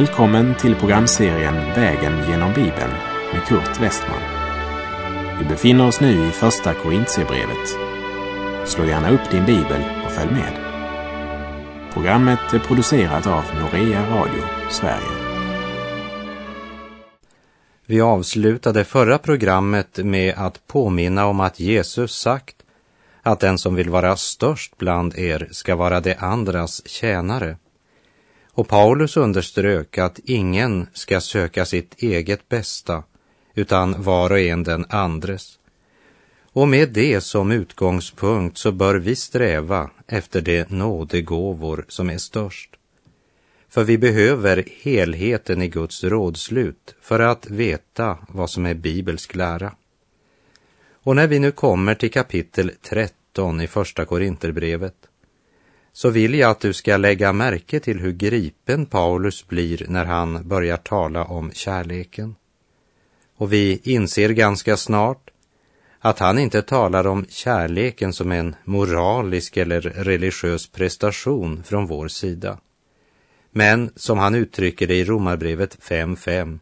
Välkommen till programserien Vägen genom Bibeln med Kurt Westman. Vi befinner oss nu i Första Korintierbrevet. Slå gärna upp din bibel och följ med. Programmet är producerat av Norea Radio Sverige. Vi avslutade förra programmet med att påminna om att Jesus sagt att den som vill vara störst bland er ska vara de andras tjänare. Och Paulus underströk att ingen ska söka sitt eget bästa, utan var och en den andres. Och med det som utgångspunkt så bör vi sträva efter de nådegåvor som är störst. För vi behöver helheten i Guds rådslut för att veta vad som är bibelsk lära. Och när vi nu kommer till kapitel 13 i Första Korinterbrevet så vill jag att du ska lägga märke till hur gripen Paulus blir när han börjar tala om kärleken. Och vi inser ganska snart att han inte talar om kärleken som en moralisk eller religiös prestation från vår sida. Men som han uttrycker det i Romarbrevet 5.5,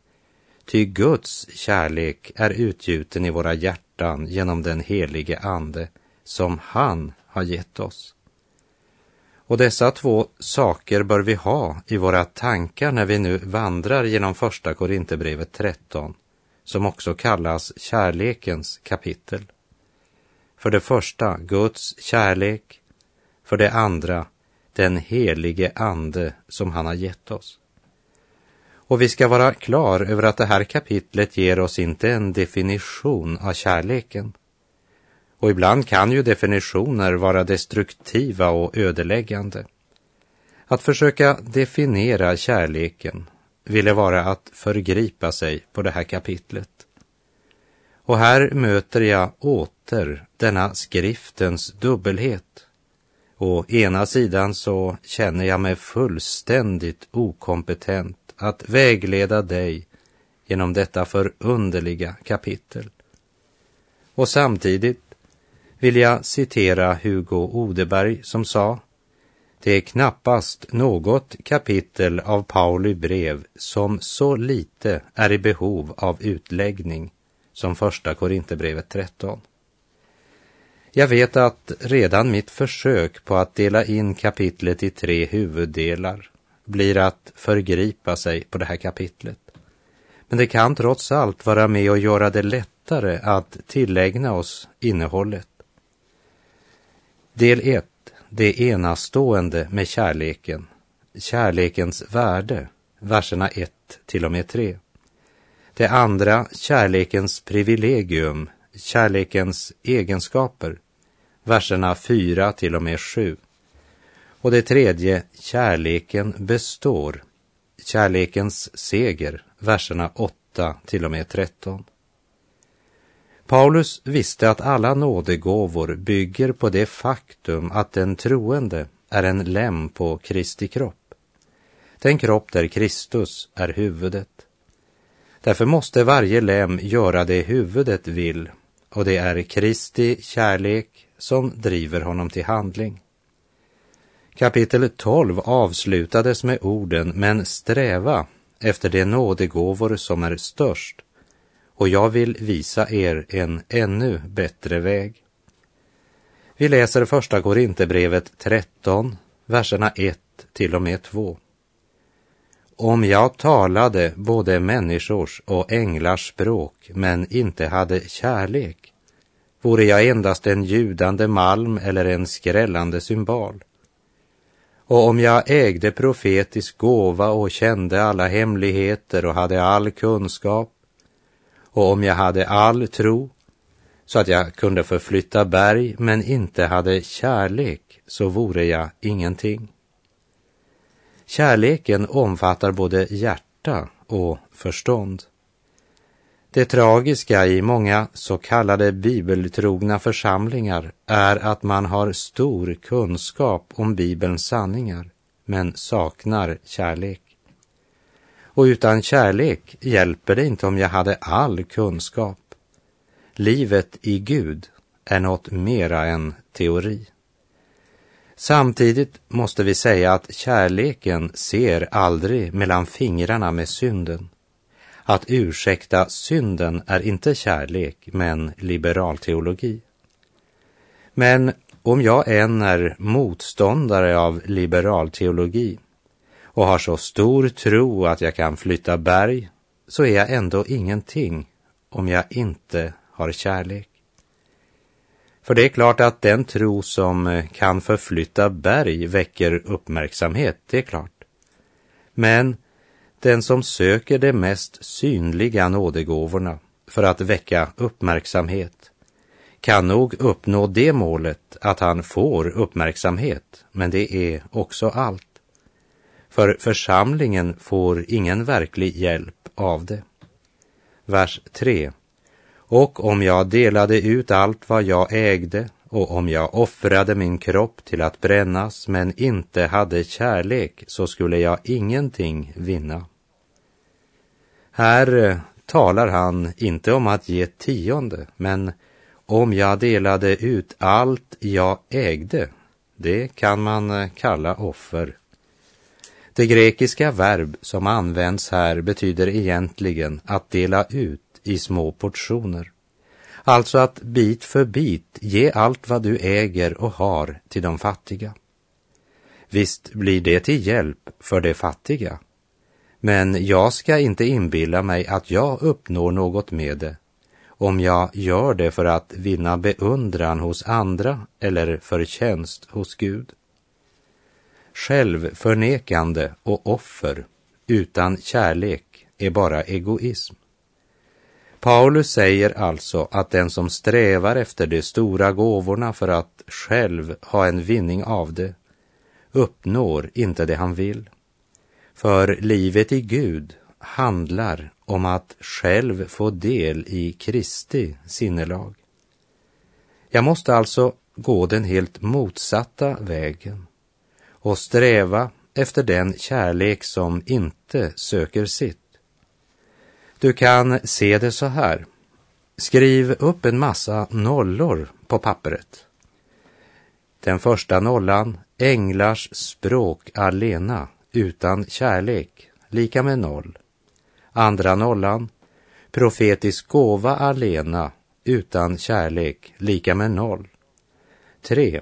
ty Guds kärlek är utgjuten i våra hjärtan genom den helige Ande som han har gett oss. Och dessa två saker bör vi ha i våra tankar när vi nu vandrar genom första Korinthierbrevet 13, som också kallas kärlekens kapitel. För det första Guds kärlek, för det andra den helige ande som han har gett oss. Och vi ska vara klar över att det här kapitlet ger oss inte en definition av kärleken, och ibland kan ju definitioner vara destruktiva och ödeläggande. Att försöka definiera kärleken ville vara att förgripa sig på det här kapitlet. Och här möter jag åter denna skriftens dubbelhet. Å ena sidan så känner jag mig fullständigt okompetent att vägleda dig genom detta förunderliga kapitel. Och samtidigt vill jag citera Hugo Odeberg som sa det är knappast något kapitel av Pauli brev som så lite är i behov av utläggning som första Korinthierbrevet 13. Jag vet att redan mitt försök på att dela in kapitlet i tre huvuddelar blir att förgripa sig på det här kapitlet. Men det kan trots allt vara med och göra det lättare att tillägna oss innehållet. Del 1. Det enastående med kärleken. Kärlekens värde. Verserna 1 till och med 3. Det andra, kärlekens privilegium, kärlekens egenskaper. Verserna 4 till och med 7. Och det tredje, kärleken består. Kärlekens seger, verserna 8 till och med 13. Paulus visste att alla nådegåvor bygger på det faktum att den troende är en lem på Kristi kropp. Den kropp där Kristus är huvudet. Därför måste varje lem göra det huvudet vill och det är Kristi kärlek som driver honom till handling. Kapitel 12 avslutades med orden men sträva efter de nådegåvor som är störst och jag vill visa er en ännu bättre väg. Vi läser första Korinthierbrevet 13, verserna 1 till och med 2. Om jag talade både människors och änglars språk men inte hade kärlek vore jag endast en ljudande malm eller en skrällande symbol. Och om jag ägde profetisk gåva och kände alla hemligheter och hade all kunskap och om jag hade all tro så att jag kunde förflytta berg men inte hade kärlek så vore jag ingenting. Kärleken omfattar både hjärta och förstånd. Det tragiska i många så kallade bibeltrogna församlingar är att man har stor kunskap om Bibelns sanningar men saknar kärlek. Och utan kärlek hjälper det inte om jag hade all kunskap. Livet i Gud är något mera än teori. Samtidigt måste vi säga att kärleken ser aldrig mellan fingrarna med synden. Att ursäkta synden är inte kärlek, men liberal teologi. Men om jag än är motståndare av liberal teologi och har så stor tro att jag kan flytta berg, så är jag ändå ingenting om jag inte har kärlek. För det är klart att den tro som eh, kan förflytta berg väcker uppmärksamhet, det är klart. Men den som söker de mest synliga nådegåvorna för att väcka uppmärksamhet kan nog uppnå det målet att han får uppmärksamhet, men det är också allt. För församlingen får ingen verklig hjälp av det. Vers 3. Och om jag delade ut allt vad jag ägde och om jag offrade min kropp till att brännas men inte hade kärlek så skulle jag ingenting vinna. Här eh, talar han inte om att ge tionde, men om jag delade ut allt jag ägde, det kan man eh, kalla offer. Det grekiska verb som används här betyder egentligen att dela ut i små portioner. Alltså att bit för bit ge allt vad du äger och har till de fattiga. Visst blir det till hjälp för de fattiga. Men jag ska inte inbilla mig att jag uppnår något med det om jag gör det för att vinna beundran hos andra eller förtjänst hos Gud. Självförnekande och offer utan kärlek är bara egoism. Paulus säger alltså att den som strävar efter de stora gåvorna för att själv ha en vinning av det uppnår inte det han vill. För livet i Gud handlar om att själv få del i Kristi sinnelag. Jag måste alltså gå den helt motsatta vägen och sträva efter den kärlek som inte söker sitt. Du kan se det så här. Skriv upp en massa nollor på pappret. Den första nollan, änglars språk alena, utan kärlek, lika med noll. Andra nollan, profetisk gåva alena, utan kärlek, lika med noll. 3.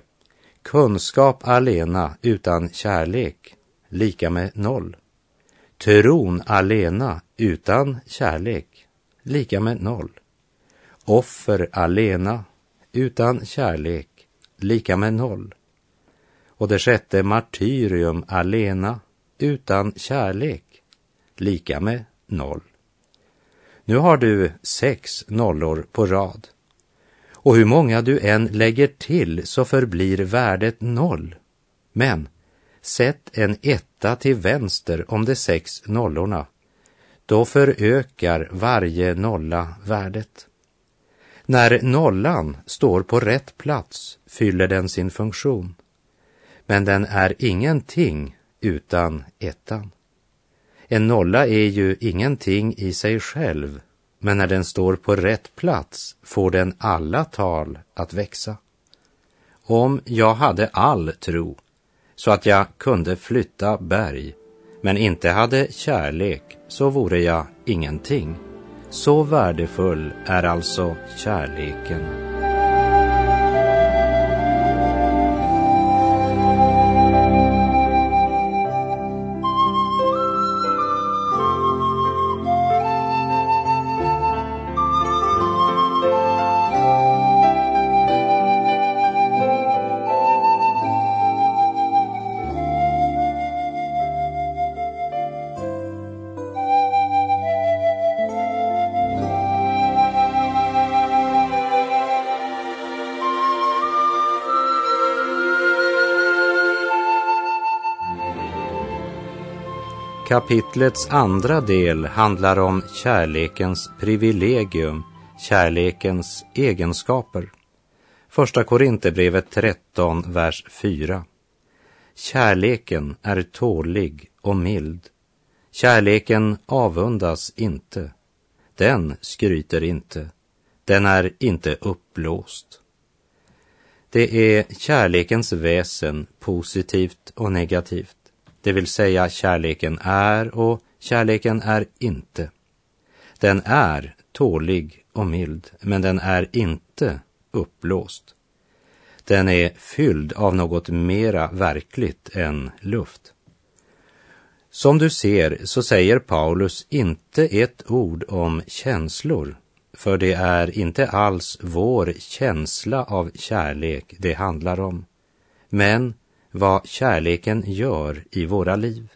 Kunskap alena utan kärlek, lika med noll. Tron alena utan kärlek, lika med noll. Offer alena utan kärlek, lika med noll. Och det sjätte martyrium alena utan kärlek, lika med noll. Nu har du sex nollor på rad. Och hur många du än lägger till så förblir värdet noll. Men sätt en etta till vänster om de sex nollorna. Då förökar varje nolla värdet. När nollan står på rätt plats fyller den sin funktion. Men den är ingenting utan ettan. En nolla är ju ingenting i sig själv, men när den står på rätt plats får den alla tal att växa. Om jag hade all tro så att jag kunde flytta berg, men inte hade kärlek, så vore jag ingenting. Så värdefull är alltså kärleken. Kapitlets andra del handlar om kärlekens privilegium, kärlekens egenskaper. Första Korinthierbrevet 13, vers 4. Kärleken är tålig och mild. Kärleken avundas inte. Den skryter inte. Den är inte uppblåst. Det är kärlekens väsen, positivt och negativt. Det vill säga kärleken är och kärleken är inte. Den är tålig och mild, men den är inte uppblåst. Den är fylld av något mera verkligt än luft. Som du ser så säger Paulus inte ett ord om känslor, för det är inte alls vår känsla av kärlek det handlar om, men vad kärleken gör i våra liv.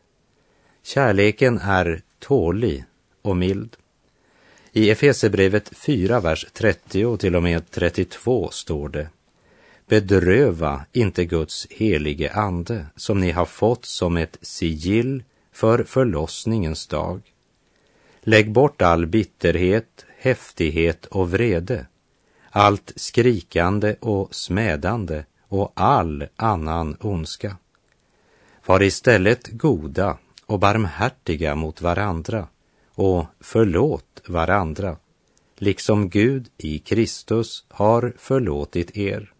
Kärleken är tålig och mild. I Efesebrevet 4, vers 30 till och med 32 står det Bedröva inte Guds helige ande som ni har fått som ett sigill för förlossningens dag. Lägg bort all bitterhet, häftighet och vrede, allt skrikande och smädande och all annan ondska. Var istället goda och barmhärtiga mot varandra och förlåt varandra, liksom Gud i Kristus har förlåtit er.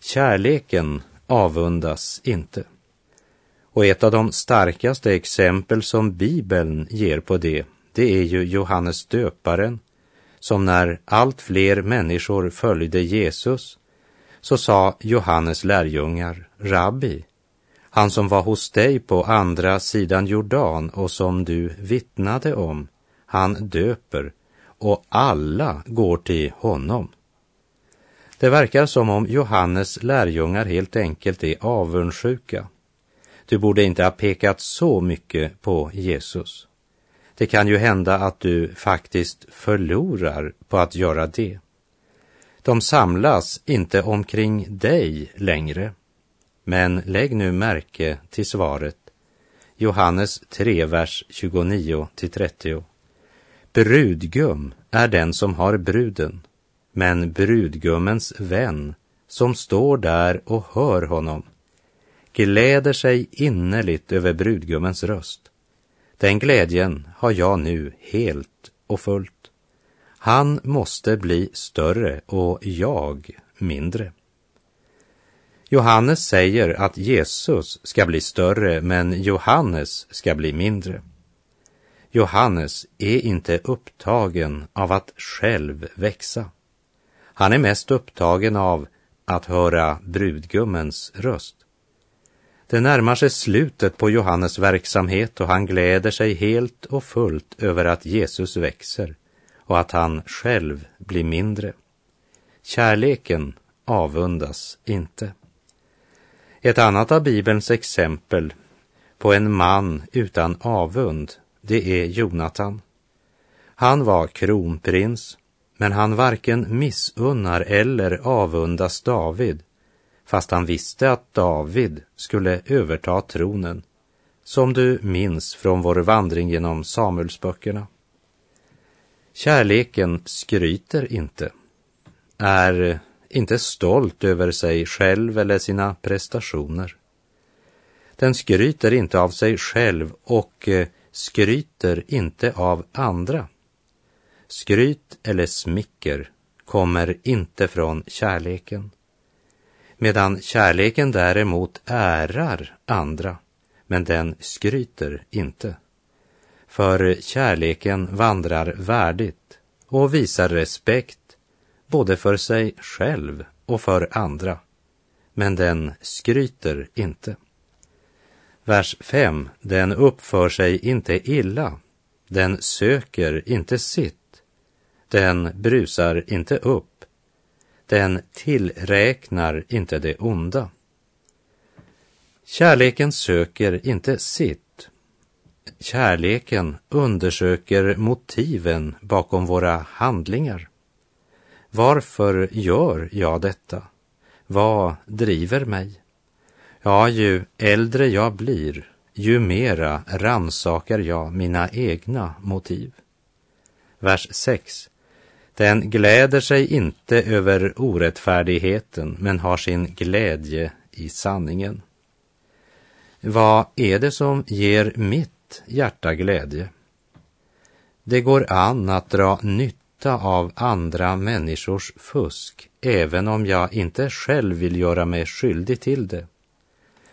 Kärleken avundas inte. Och ett av de starkaste exempel som Bibeln ger på det, det är ju Johannes döparen, som när allt fler människor följde Jesus, så sa Johannes lärjungar, Rabbi, han som var hos dig på andra sidan Jordan och som du vittnade om, han döper och alla går till honom. Det verkar som om Johannes lärjungar helt enkelt är avundsjuka. Du borde inte ha pekat så mycket på Jesus. Det kan ju hända att du faktiskt förlorar på att göra det. De samlas inte omkring dig längre. Men lägg nu märke till svaret. Johannes 3, vers 29 till 30. Brudgum är den som har bruden, men brudgummens vän som står där och hör honom gläder sig innerligt över brudgummens röst. Den glädjen har jag nu helt och fullt. Han måste bli större och jag mindre. Johannes säger att Jesus ska bli större men Johannes ska bli mindre. Johannes är inte upptagen av att själv växa. Han är mest upptagen av att höra brudgummens röst. Det närmar sig slutet på Johannes verksamhet och han gläder sig helt och fullt över att Jesus växer och att han själv blir mindre. Kärleken avundas inte. Ett annat av Bibelns exempel på en man utan avund, det är Jonatan. Han var kronprins, men han varken missunnar eller avundas David, fast han visste att David skulle överta tronen, som du minns från vår vandring genom Samuelsböckerna. Kärleken skryter inte, är inte stolt över sig själv eller sina prestationer. Den skryter inte av sig själv och eh, skryter inte av andra. Skryt eller smicker kommer inte från kärleken. Medan kärleken däremot ärar andra, men den skryter inte. För kärleken vandrar värdigt och visar respekt både för sig själv och för andra, men den skryter inte. Vers 5. Den uppför sig inte illa, den söker inte sitt, den brusar inte upp, den tillräknar inte det onda. Kärleken söker inte sitt. Kärleken undersöker motiven bakom våra handlingar. Varför gör jag detta? Vad driver mig? Ja, ju äldre jag blir, ju mera ransakar jag mina egna motiv. Vers 6. Den gläder sig inte över orättfärdigheten, men har sin glädje i sanningen. Vad är det som ger mitt hjärta glädje? Det går an att dra nytta nytta av andra människors fusk, även om jag inte själv vill göra mig skyldig till det.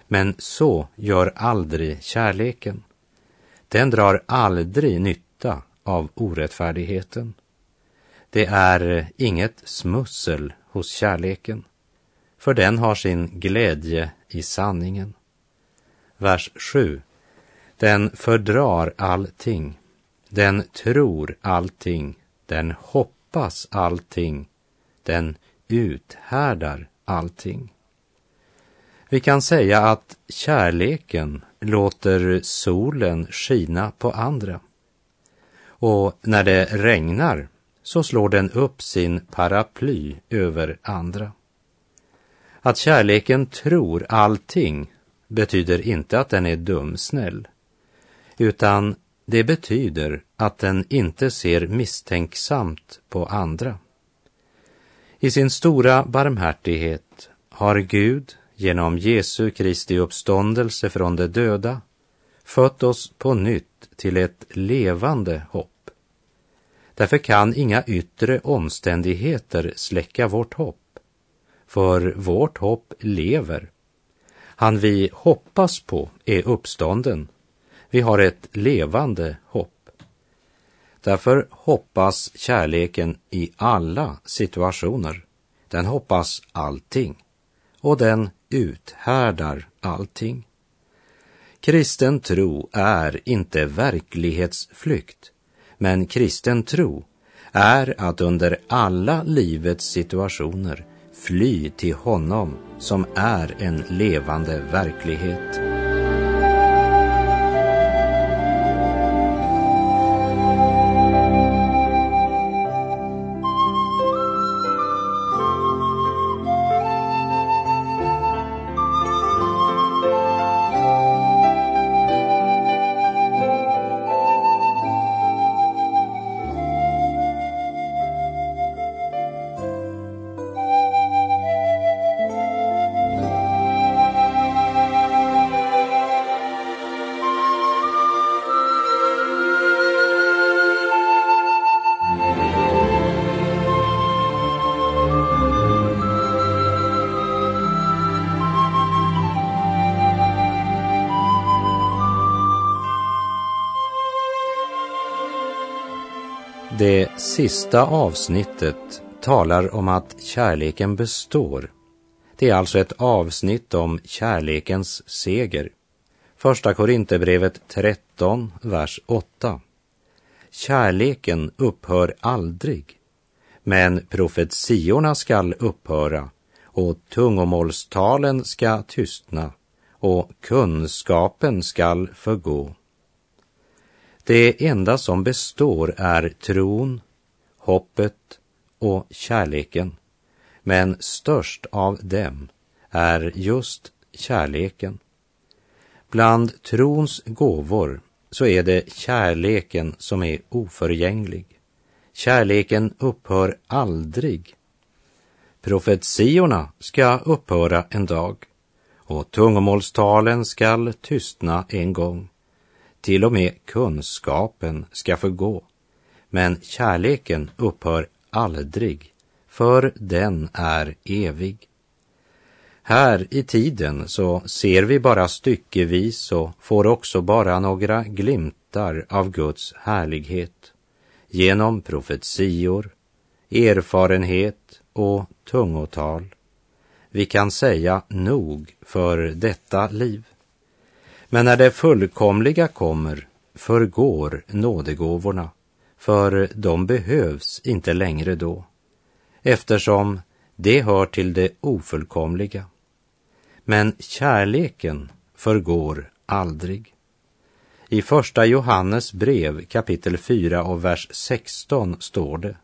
Men så gör aldrig kärleken. Den drar aldrig nytta av orättfärdigheten. Det är inget smussel hos kärleken, för den har sin glädje i sanningen. Vers 7. Den fördrar allting, den tror allting, den hoppas allting, den uthärdar allting. Vi kan säga att kärleken låter solen skina på andra. Och när det regnar så slår den upp sin paraply över andra. Att kärleken tror allting betyder inte att den är dumsnäll, utan det betyder att den inte ser misstänksamt på andra. I sin stora barmhärtighet har Gud genom Jesu Kristi uppståndelse från de döda fött oss på nytt till ett levande hopp. Därför kan inga yttre omständigheter släcka vårt hopp, för vårt hopp lever. Han vi hoppas på är uppstånden. Vi har ett levande hopp. Därför hoppas kärleken i alla situationer. Den hoppas allting och den uthärdar allting. Kristen tro är inte verklighetsflykt, men kristen tro är att under alla livets situationer fly till honom som är en levande verklighet. Det sista avsnittet talar om att kärleken består. Det är alltså ett avsnitt om kärlekens seger. Första Korinthierbrevet 13, vers 8. Kärleken upphör aldrig, men profetiorna skall upphöra och tungomålstalen ska tystna och kunskapen skall förgå. Det enda som består är tron, hoppet och kärleken. Men störst av dem är just kärleken. Bland trons gåvor så är det kärleken som är oförgänglig. Kärleken upphör aldrig. Profetiorna ska upphöra en dag och tungomålstalen skall tystna en gång. Till och med kunskapen ska förgå, men kärleken upphör aldrig, för den är evig. Här i tiden så ser vi bara styckevis och får också bara några glimtar av Guds härlighet genom profetior, erfarenhet och tungotal. Vi kan säga nog för detta liv. Men när det fullkomliga kommer förgår nådegåvorna, för de behövs inte längre då, eftersom det hör till det ofullkomliga. Men kärleken förgår aldrig. I första Johannes brev kapitel 4 och vers 16 står det.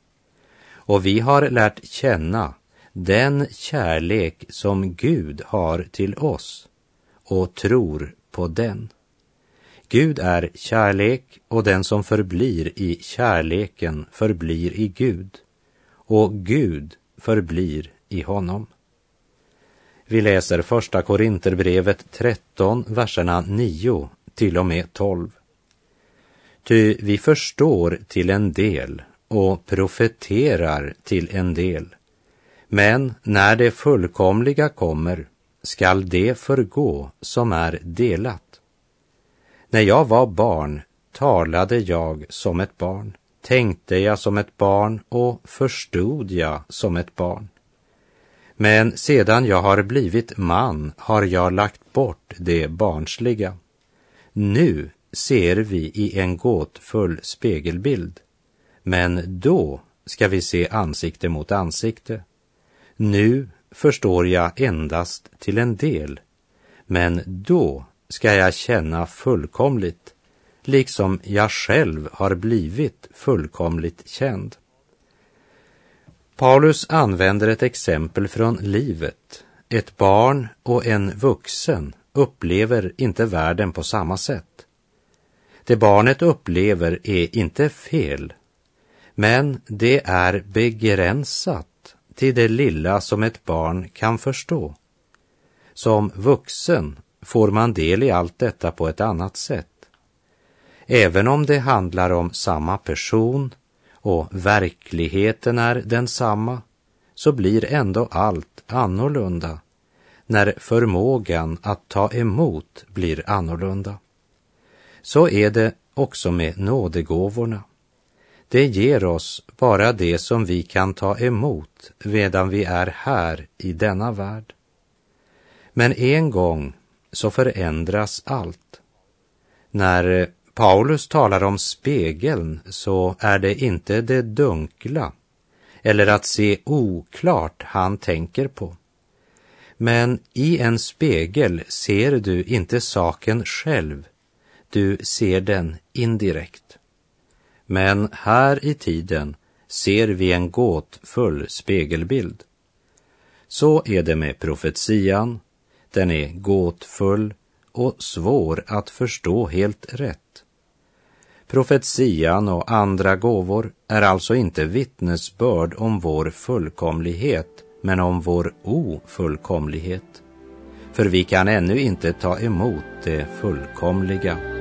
Och vi har lärt känna den kärlek som Gud har till oss och tror på den. Gud är kärlek och den som förblir i kärleken förblir i Gud och Gud förblir i honom. Vi läser första Korinterbrevet 13, verserna 9 till och med 12. Ty vi förstår till en del och profeterar till en del. Men när det fullkomliga kommer skall det förgå som är delat. När jag var barn talade jag som ett barn, tänkte jag som ett barn och förstod jag som ett barn. Men sedan jag har blivit man har jag lagt bort det barnsliga. Nu ser vi i en gåtfull spegelbild, men då ska vi se ansikte mot ansikte. Nu förstår jag endast till en del, men då ska jag känna fullkomligt, liksom jag själv har blivit fullkomligt känd. Paulus använder ett exempel från livet. Ett barn och en vuxen upplever inte världen på samma sätt. Det barnet upplever är inte fel, men det är begränsat till det lilla som ett barn kan förstå. Som vuxen får man del i allt detta på ett annat sätt. Även om det handlar om samma person och verkligheten är densamma, så blir ändå allt annorlunda när förmågan att ta emot blir annorlunda. Så är det också med nådegåvorna. Det ger oss bara det som vi kan ta emot medan vi är här i denna värld. Men en gång så förändras allt. När Paulus talar om spegeln så är det inte det dunkla eller att se oklart han tänker på. Men i en spegel ser du inte saken själv, du ser den indirekt. Men här i tiden ser vi en gåtfull spegelbild. Så är det med profetian, den är gåtfull och svår att förstå helt rätt. Profetian och andra gåvor är alltså inte vittnesbörd om vår fullkomlighet, men om vår ofullkomlighet. För vi kan ännu inte ta emot det fullkomliga.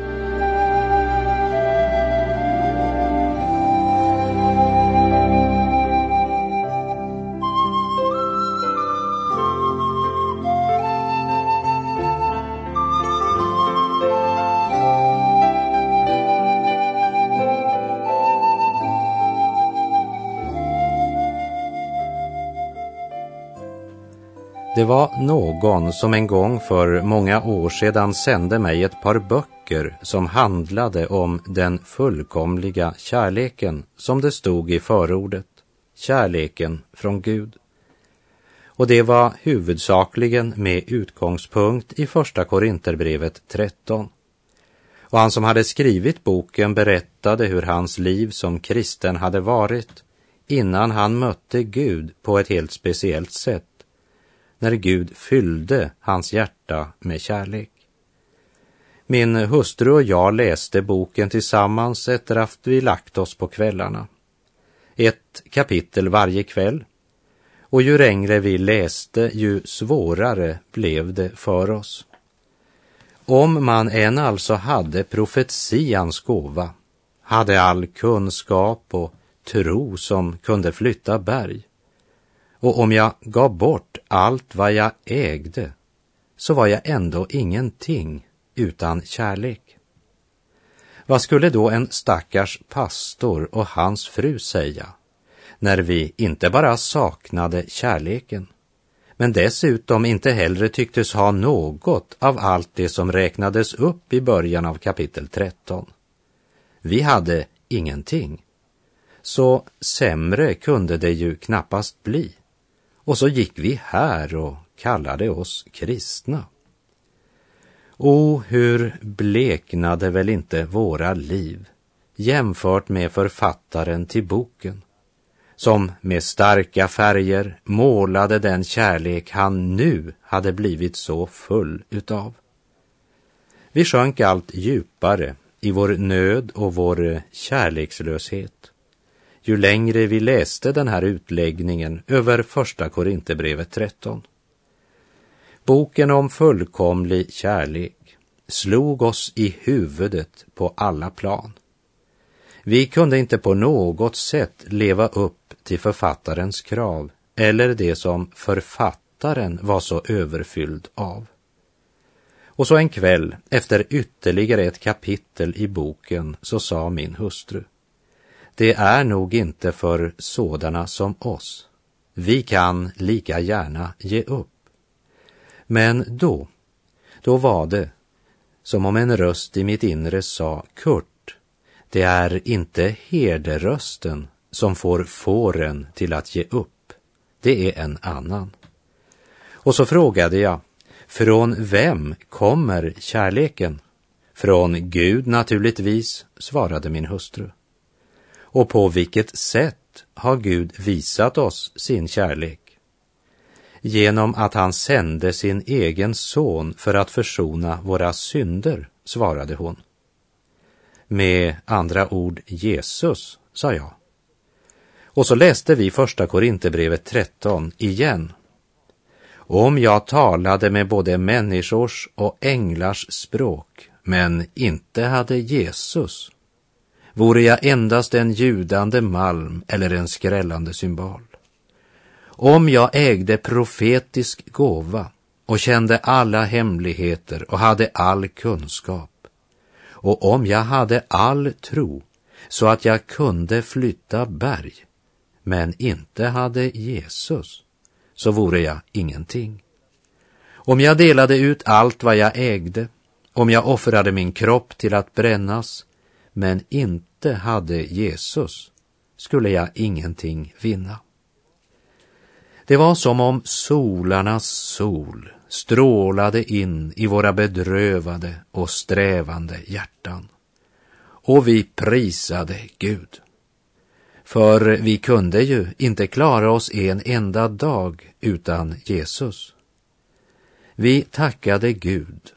Det var någon som en gång för många år sedan sände mig ett par böcker som handlade om den fullkomliga kärleken, som det stod i förordet, kärleken från Gud. Och det var huvudsakligen med utgångspunkt i Första Korinterbrevet 13. Och han som hade skrivit boken berättade hur hans liv som kristen hade varit innan han mötte Gud på ett helt speciellt sätt när Gud fyllde hans hjärta med kärlek. Min hustru och jag läste boken tillsammans efter att vi lagt oss på kvällarna. Ett kapitel varje kväll. Och ju längre vi läste, ju svårare blev det för oss. Om man än alltså hade profetians gåva, hade all kunskap och tro som kunde flytta berg, och om jag gav bort allt vad jag ägde så var jag ändå ingenting utan kärlek. Vad skulle då en stackars pastor och hans fru säga när vi inte bara saknade kärleken men dessutom inte heller tycktes ha något av allt det som räknades upp i början av kapitel 13. Vi hade ingenting. Så sämre kunde det ju knappast bli. Och så gick vi här och kallade oss kristna. O, hur bleknade väl inte våra liv jämfört med författaren till boken som med starka färger målade den kärlek han nu hade blivit så full utav. Vi sjönk allt djupare i vår nöd och vår kärlekslöshet ju längre vi läste den här utläggningen över första Korinthierbrevet 13. Boken om fullkomlig kärlek slog oss i huvudet på alla plan. Vi kunde inte på något sätt leva upp till författarens krav eller det som författaren var så överfylld av. Och så en kväll, efter ytterligare ett kapitel i boken, så sa min hustru. Det är nog inte för sådana som oss. Vi kan lika gärna ge upp. Men då, då var det som om en röst i mitt inre sa, Kurt, det är inte herderösten som får fåren till att ge upp. Det är en annan. Och så frågade jag, från vem kommer kärleken? Från Gud naturligtvis, svarade min hustru. Och på vilket sätt har Gud visat oss sin kärlek? Genom att han sände sin egen son för att försona våra synder, svarade hon. Med andra ord Jesus, sa jag. Och så läste vi första Korinthierbrevet 13 igen om jag talade med både människors och änglars språk, men inte hade Jesus, vore jag endast en ljudande malm eller en skrällande symbol. Om jag ägde profetisk gåva och kände alla hemligheter och hade all kunskap, och om jag hade all tro så att jag kunde flytta berg, men inte hade Jesus, så vore jag ingenting. Om jag delade ut allt vad jag ägde, om jag offrade min kropp till att brännas, men inte hade Jesus, skulle jag ingenting vinna. Det var som om solarnas sol strålade in i våra bedrövade och strävande hjärtan. Och vi prisade Gud. För vi kunde ju inte klara oss en enda dag utan Jesus. Vi tackade Gud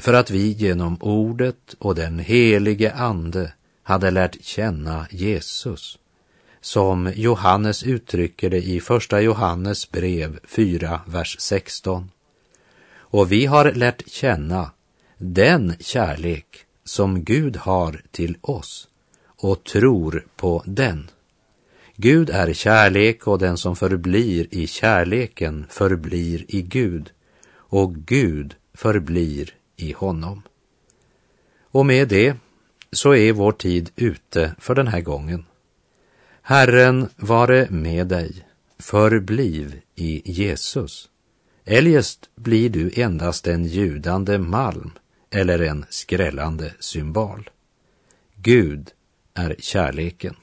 för att vi genom ordet och den helige Ande hade lärt känna Jesus, som Johannes uttrycker det i Första Johannes brev 4, vers 16. Och vi har lärt känna den kärlek som Gud har till oss och tror på den. Gud är kärlek och den som förblir i kärleken förblir i Gud och Gud förblir i honom. Och med det så är vår tid ute för den här gången. Herren vare med dig, förbliv i Jesus. Eljest blir du endast en ljudande malm eller en skrällande symbol. Gud är kärleken.